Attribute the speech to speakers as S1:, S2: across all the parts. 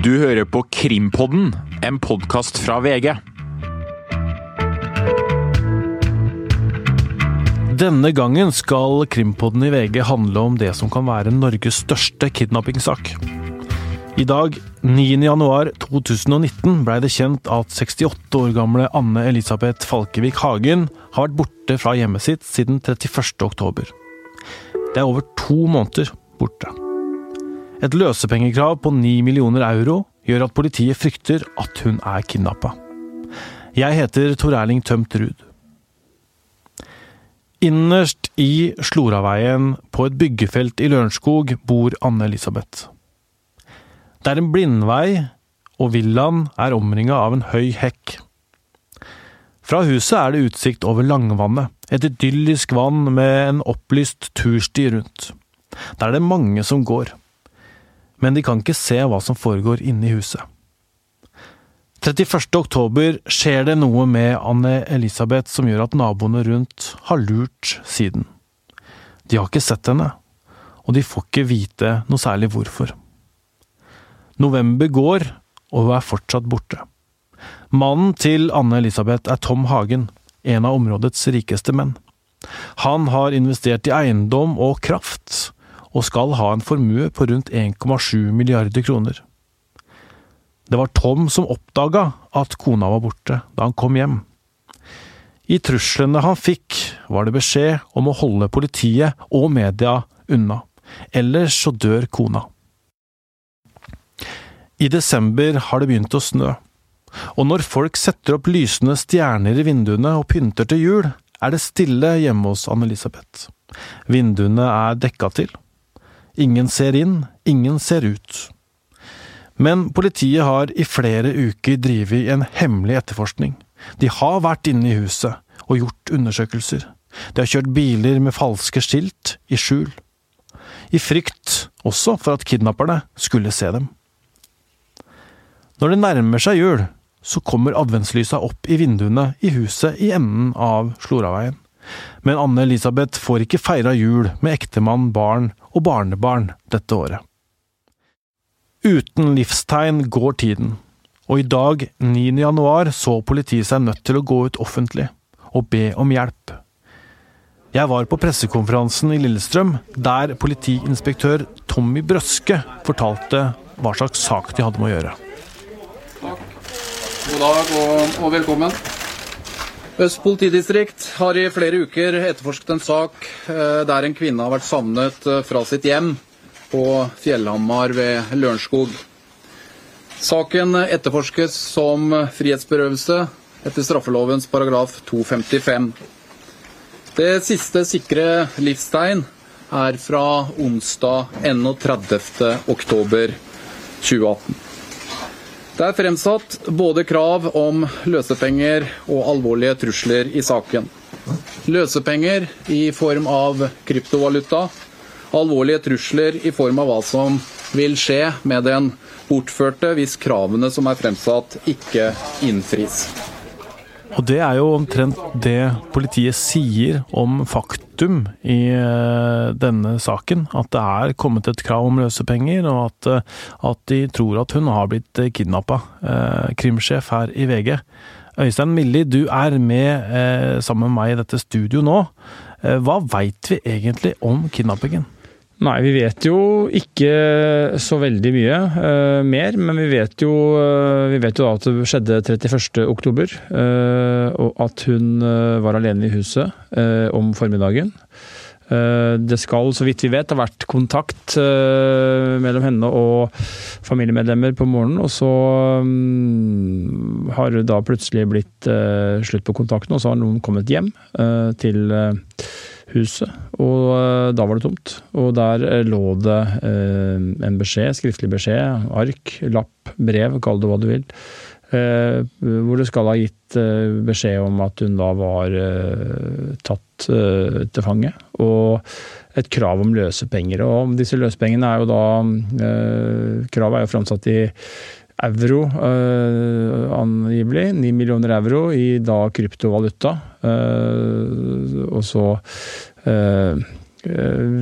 S1: Du hører på Krimpodden, en podkast fra VG.
S2: Denne gangen skal Krimpodden i VG handle om det som kan være Norges største kidnappingssak. I dag, 9.1.2019, blei det kjent at 68 år gamle Anne Elisabeth Falkevik Hagen har vært borte fra hjemmet sitt siden 31.10. Det er over to måneder borte. Et løsepengekrav på 9 millioner euro gjør at politiet frykter at hun er kidnappa. Jeg heter Tor Erling Tømt Ruud. Innerst i Sloraveien, på et byggefelt i Lørenskog, bor Anne Elisabeth. Det er en blindvei, og villaen er omringa av en høy hekk. Fra huset er det utsikt over Langvannet, et idyllisk vann med en opplyst tursti rundt. Der er det mange som går, men de kan ikke se hva som foregår inne i huset. 31. oktober skjer det noe med Anne Elisabeth som gjør at naboene rundt har lurt siden. De har ikke sett henne, og de får ikke vite noe særlig hvorfor. November går, og hun er fortsatt borte. Mannen til Anne Elisabeth er Tom Hagen, en av områdets rikeste menn. Han har investert i eiendom og kraft, og skal ha en formue på rundt 1,7 milliarder kroner. Det var Tom som oppdaga at kona var borte da han kom hjem. I truslene han fikk, var det beskjed om å holde politiet og media unna, ellers så dør kona. I desember har det begynt å snø, og når folk setter opp lysende stjerner i vinduene og pynter til jul, er det stille hjemme hos Anne-Elisabeth. Vinduene er dekka til. Ingen ser inn, ingen ser ut. Men politiet har i flere uker drevet en hemmelig etterforskning. De har vært inne i huset og gjort undersøkelser. De har kjørt biler med falske skilt i skjul. I frykt også for at kidnapperne skulle se dem. Når det nærmer seg jul, så kommer adventslysa opp i vinduene i huset i enden av Sloraveien. Men Anne Elisabeth får ikke feira jul med ektemann, barn og barnebarn dette året. Uten livstegn går tiden, og i dag, 9. januar, så politiet seg nødt til å gå ut offentlig og be om hjelp. Jeg var på pressekonferansen i Lillestrøm, der politiinspektør Tommy Brøske fortalte hva slags sak de hadde med å gjøre. Takk.
S3: God dag og, og velkommen. Øst politidistrikt har i flere uker etterforsket en sak eh, der en kvinne har vært savnet eh, fra sitt hjem på Fjellhamar ved Lørenskog. Saken etterforskes som frihetsberøvelse etter straffelovens paragraf 255. Det siste sikre livstegn er fra onsdag 31. oktober 2018. Det er fremsatt både krav om løsepenger og alvorlige trusler i saken. Løsepenger i form av kryptovaluta, alvorlige trusler i form av hva som vil skje med den bortførte hvis kravene som er fremsatt, ikke innfris.
S2: Og det er jo omtrent det politiet sier om faktum i eh, denne saken. At det er kommet et krav om løsepenger, og at, eh, at de tror at hun har blitt kidnappa. Eh, krimsjef her i VG. Øystein Milli, du er med sammen med meg i dette studio nå. Hva veit vi egentlig om kidnappingen?
S4: Nei, vi vet jo ikke så veldig mye uh, mer. Men vi vet jo, uh, vi vet jo at det skjedde 31.10. Uh, og at hun var alene i huset om formiddagen. Det skal, så vidt vi vet, ha vært kontakt mellom henne og familiemedlemmer på morgenen. Og så um, har det da plutselig blitt slutt på kontakten, og så har noen kommet hjem til huset, og eh, da var det tomt. Og der eh, lå det eh, en beskjed, skriftlig beskjed, ark, lapp, brev, kall det hva du vil. Hvor det skal ha gitt beskjed om at hun da var tatt til fange. Og et krav om løsepenger. Og disse løsepengene er jo da Kravet er jo framsatt i euro, uh, angivelig. 9 millioner euro i da kryptovaluta. Uh, og så uh,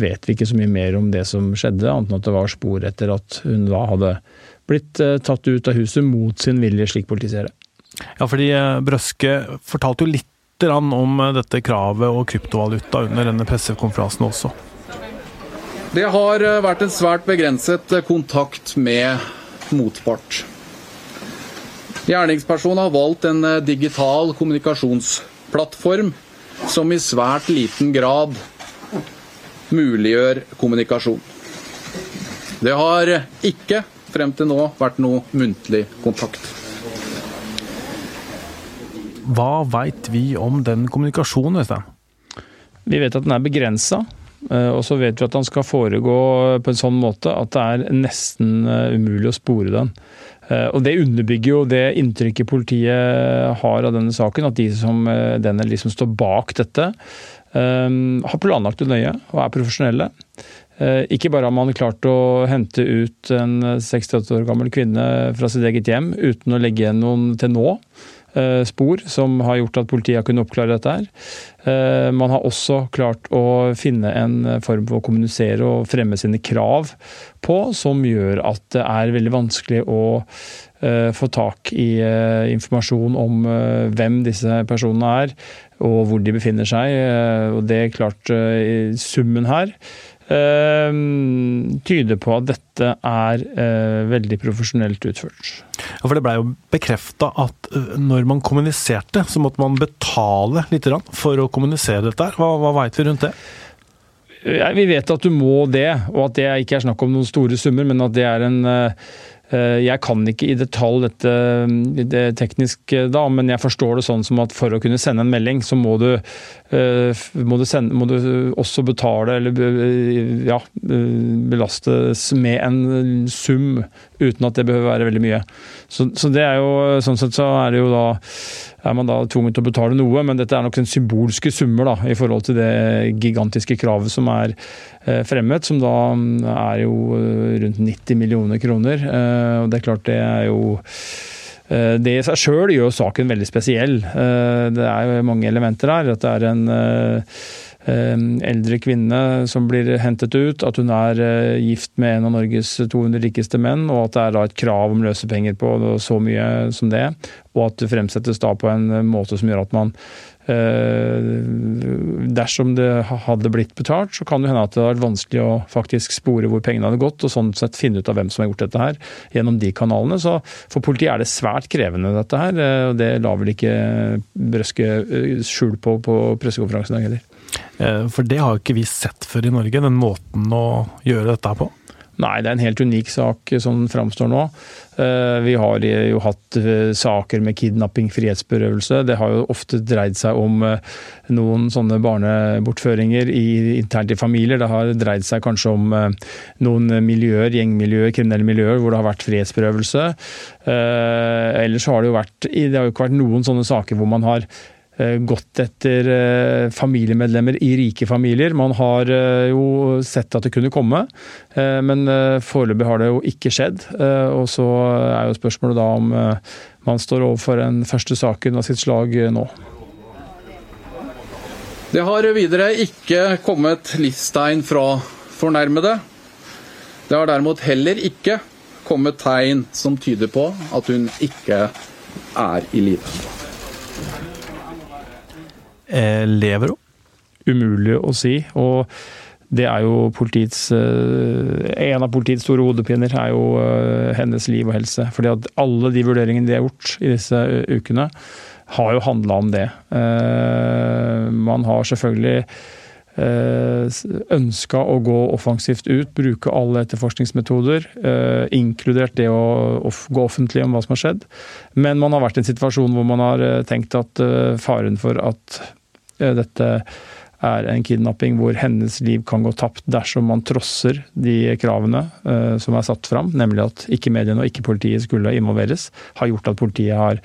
S4: vet vi ikke så mye mer om det som skjedde, annet enn at det var spor etter at hun da hadde blitt tatt ut av huset mot sin vilje, slik politiet ser det.
S2: Ja, fordi Brøske fortalte jo litt om dette kravet og kryptovaluta under denne pressekonferansen også.
S3: Det har vært en svært begrenset kontakt med motpart. Gjerningspersonen har valgt en digital kommunikasjonsplattform som i svært liten grad muliggjør kommunikasjon. Det har ikke frem til nå vært noe muntlig kontakt.
S2: Hva veit vi om den kommunikasjonen, Øystein?
S4: Vi vet at den er begrensa. Eh, og så vet vi at den skal foregå på en sånn måte at det er nesten eh, umulig å spore den. Eh, og Det underbygger jo det inntrykket politiet har av denne saken, at de som denne liksom står bak dette, har planlagt det nøye og er profesjonelle. Ikke bare har man klart å hente ut en 68 år gammel kvinne fra sitt eget hjem uten å legge igjen noen til nå, spor som har gjort at politiet har kunnet oppklare dette. her. Eh, man har også klart å finne en form for å kommunisere og fremme sine krav på, som gjør at det er veldig vanskelig å eh, få tak i informasjon om hvem disse personene er, og hvor de befinner seg. Og det er klart, summen her tyder på at dette er eh, veldig profesjonelt utført.
S2: For Det blei jo bekrefta at når man kommuniserte, så måtte man betale litt for å kommunisere dette. Hva, hva veit vi rundt det?
S4: Vi vet at du må det, og at det ikke er snakk om noen store summer, men at det er en jeg kan ikke i detalj dette det teknisk da, men jeg forstår det sånn som at for å kunne sende en melding, så må du, må du, sende, må du også betale eller ja, belastes med en sum, uten at det behøver være veldig mye. Så, så det er jo, sånn sett så er det jo da er man da tvunget til å betale noe, men dette er nok en symbolske summer da, i forhold til det gigantiske kravet som er eh, fremmet, som da er jo eh, rundt 90 millioner kroner. Eh, og det er klart det er jo det i seg sjøl gjør saken veldig spesiell. Det er jo mange elementer her. At det er en eldre kvinne som blir hentet ut, at hun er gift med en av Norges 200 rikeste menn, og at det er da et krav om løsepenger på så mye som det og at det fremsettes da på en måte som gjør at man eh, Dersom det hadde blitt betalt, så kan det hende at det har vært vanskelig å faktisk spore hvor pengene hadde gått, og sånn sett finne ut av hvem som har gjort dette her gjennom de kanalene. Så for politiet er det svært krevende, dette her. Eh, og det la vel ikke Brøske eh, skjul på på pressekonferansen heller.
S2: For det har jo ikke vi sett før i Norge, den måten å gjøre dette på?
S4: Nei, det er en helt unik sak som framstår nå. Eh, vi har jo hatt eh, saker med kidnapping, frihetsberøvelse. Det har jo ofte dreid seg om eh, noen sånne barnebortføringer internt i familier. Det har dreid seg kanskje om noen miljøer, gjengmiljøer, kriminelle miljøer hvor det har vært frihetsberøvelse. Ellers har det jo vært Det har jo ikke vært noen sånne saker hvor man har Eh, gått etter eh, familiemedlemmer i rike familier. Man har eh, jo sett at det kunne komme, men foreløpig har det jo ikke skjedd. Og så er jo spørsmålet da om man står overfor den første saken av sitt slag nå.
S3: Det har videre ikke kommet livstegn fra fornærmede. Det har derimot heller ikke kommet tegn som tyder på at hun ikke er i live.
S2: Eh, lever om?
S4: Umulig å si. og det er jo politiets eh, En av politiets store hodepiner er jo eh, hennes liv og helse. fordi at alle de vurderingene de har gjort i disse ukene, har jo handla om det. Man har selvfølgelig ønska å gå offensivt ut, bruke alle etterforskningsmetoder, inkludert det å gå offentlig om hva som har skjedd. Men man har vært i en situasjon hvor man har tenkt at faren for at dette er en kidnapping hvor hennes liv kan gå tapt dersom man trosser de kravene uh, som er satt fram, nemlig at ikke mediene og ikke politiet skulle involveres, har gjort at politiet har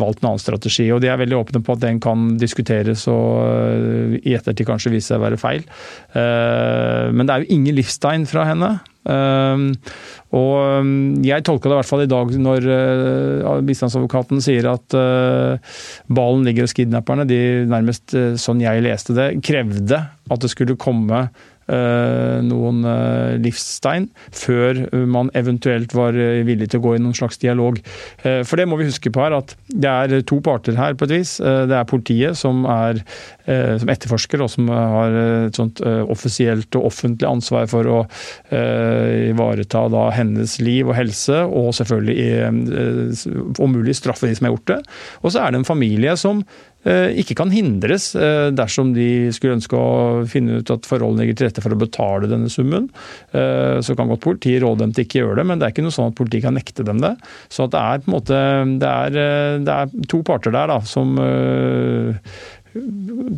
S4: valgt en annen strategi. Og De er veldig åpne på at den kan diskuteres og uh, i ettertid kanskje vise seg å være feil. Men det er jo ingen livstegn fra henne. Og jeg tolka det i hvert fall i dag når bistandsadvokaten sier at ballen ligger hos kidnapperne. De nærmest, sånn jeg leste det, krevde at det skulle komme noen livstegn før man eventuelt var villig til å gå i noen slags dialog. For det må vi huske på her, at det er to parter her på et vis. Det er politiet som, er, som etterforsker og som har et sånt offisielt og offentlig ansvar for å ivareta da hennes liv og helse, og selvfølgelig om mulig straffe de som har gjort det. Og så er det en familie som Eh, ikke kan hindres eh, dersom de skulle ønske å finne ut at forholdene ligger til rette for å betale denne summen. Eh, så kan godt politiet råde dem til ikke gjøre det, men det er ikke noe sånn at politiet kan nekte dem det. Så det er på en måte det er, det er to parter der da, som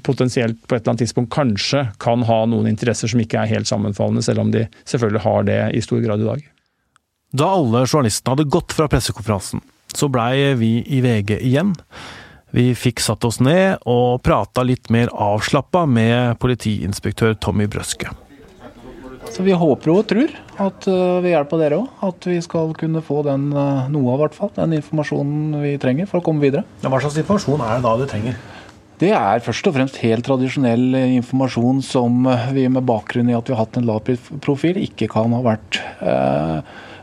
S4: potensielt på et eller annet tidspunkt kanskje kan ha noen interesser som ikke er helt sammenfallende, selv om de selvfølgelig har det i stor grad i dag.
S2: Da alle journalistene hadde gått fra pressekonferansen, så blei vi i VG igjen. Vi fikk satt oss ned og prata litt mer avslappa med politiinspektør Tommy Brøske.
S3: Så Vi håper og tror at eh, vi hjelper dere òg. At vi skal kunne få den, eh, noe av hvert fall, den informasjonen vi trenger for å komme videre.
S2: Hva slags informasjon er det da du trenger?
S3: Det er først og fremst helt tradisjonell informasjon som vi med bakgrunn i at vi har hatt en lav profil, ikke kan ha vært eh,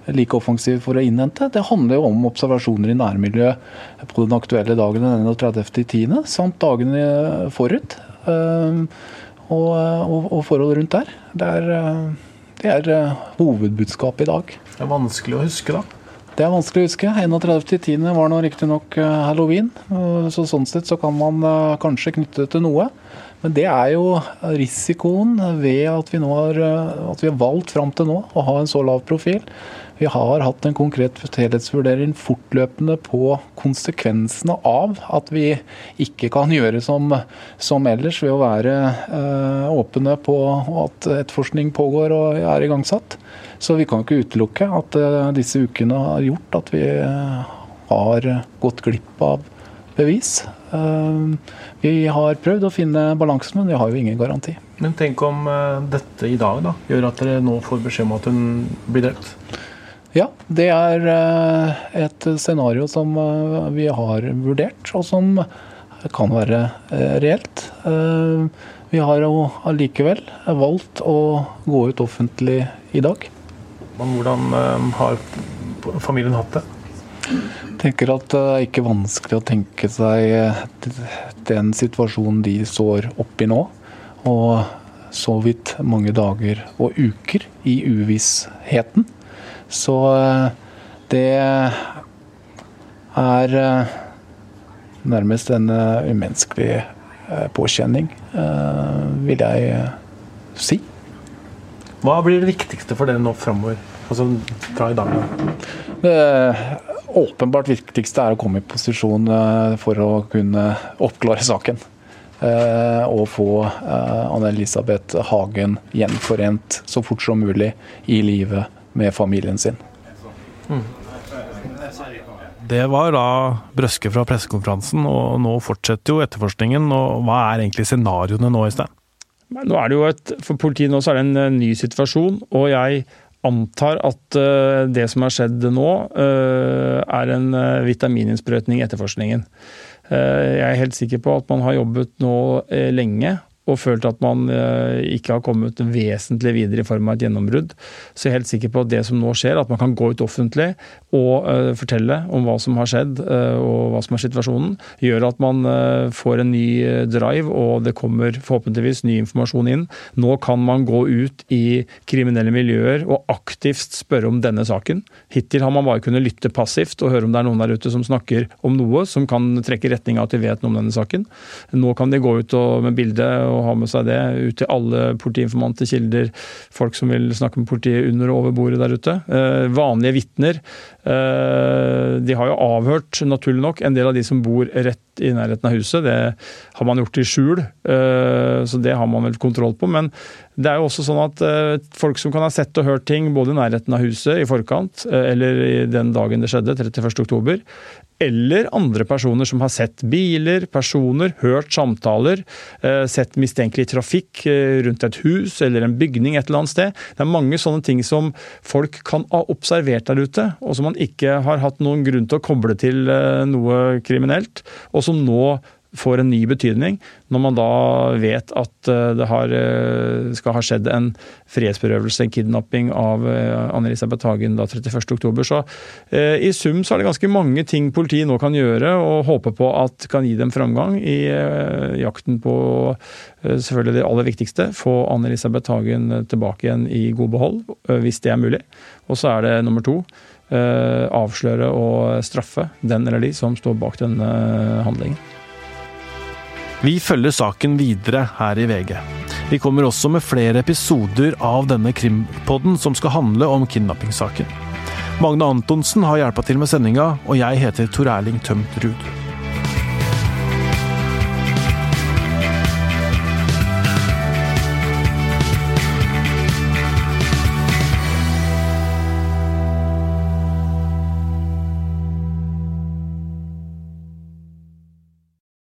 S3: like offensiv for å innhente. Det handler jo om observasjoner i nærmiljøet på den aktuelle dagen den 31.10., samt dagene forut. Eh, og, og, og forhold rundt der. Det er, eh, det er eh, hovedbudskapet i dag.
S2: Det er vanskelig å huske, da?
S3: Det er vanskelig å huske. 31.10. var nå riktignok halloween, så sånn sett så kan man kanskje knytte det til noe. Men det er jo risikoen ved at vi, nå har, at vi har valgt fram til nå å ha en så lav profil. Vi har hatt en konkret helhetsvurdering fortløpende på konsekvensene av at vi ikke kan gjøre som, som ellers ved å være øh, åpne på at etterforskning pågår og er igangsatt. Så vi kan ikke utelukke at øh, disse ukene har gjort at vi øh, har gått glipp av bevis. Vi har prøvd å finne balansen, men vi har jo ingen garanti.
S2: Men tenk om dette i dag da, gjør at dere nå får beskjed om at hun blir drept?
S3: Ja, det er eh, et scenario som eh, vi har vurdert, og som kan være eh, reelt. Vi har jo allikevel valgt å gå ut offentlig i dag.
S2: Men hvordan har familien hatt det?
S3: Tenker at det er ikke vanskelig å tenke seg den situasjonen de står oppi nå. Og så vidt mange dager og uker i uvissheten. Så eh, det er eh, nærmest en eh, umenneskelig påkjenning, vil jeg si.
S2: Hva blir det viktigste for dere nå framover? Altså fra i dag?
S3: Det åpenbart viktigste er å komme i posisjon for å kunne oppklare saken. Og få Anne-Elisabeth Hagen gjenforent så fort som mulig i livet med familien sin. Mm.
S2: Det var da Brøske fra pressekonferansen, og nå fortsetter jo etterforskningen. og Hva er egentlig scenarioene nå, Øystein?
S4: Nå er det jo et, For politiet nå så er det en eh, ny situasjon, og jeg antar at uh, det som har skjedd nå, uh, er en uh, vitamininnsprøytning i etterforskningen. Jeg er helt sikker på at man har jobbet nå lenge og følt at man eh, ikke har kommet vesentlig videre i form av et gjennombrudd. Så jeg er helt sikker på at det som nå skjer, at man kan gå ut offentlig og uh, fortelle om hva som har skjedd uh, og hva som er situasjonen, gjør at man får en ny drive og det kommer forhåpentligvis ny informasjon inn. Nå kan man gå ut i kriminelle miljøer og aktivt spørre om denne saken. Hittil har man bare kunnet lytte passivt og høre om det er noen der ute som snakker om noe som kan trekke retning av at de vet noe om denne saken. Nå kan de gå ut og, med bilde og ha med seg det ut til alle politiinformanter, kilder, folk som vil snakke med politiet under og over bordet der ute. Eh, vanlige vitner. Eh, de har jo avhørt, naturlig nok, en del av de som bor rett i nærheten av huset. Det har man gjort i skjul, eh, så det har man vel kontroll på. Men det er jo også sånn at folk som kan ha sett og hørt ting både i nærheten av huset i forkant, eller i den dagen det skjedde, 31.10, eller andre personer som har sett biler, personer, hørt samtaler, sett mistenkelig trafikk rundt et hus eller en bygning et eller annet sted. Det er mange sånne ting som folk kan ha observert der ute, og som man ikke har hatt noen grunn til å koble til noe kriminelt. og som nå får en ny betydning når man da vet at eh, det har, eh, skal ha skjedd en frihetsberøvelse, en kidnapping av eh, Anne-Elisabeth Hagen da 31.10. Så i sum så er det ganske mange ting politiet nå kan gjøre og håpe på at kan gi dem framgang i jakten på selvfølgelig det aller viktigste, få Anne-Elisabeth Hagen tilbake igjen i god behold, hvis det er mulig. Og så er det nummer to avsløre og straffe den eller de som står bak denne handlingen.
S2: Vi følger saken videre her i VG. Vi kommer også med flere episoder av denne krimpodden som skal handle om kidnappingssaken. Magne Antonsen har hjelpa til med sendinga, og jeg heter Tor Erling Tømt Ruud.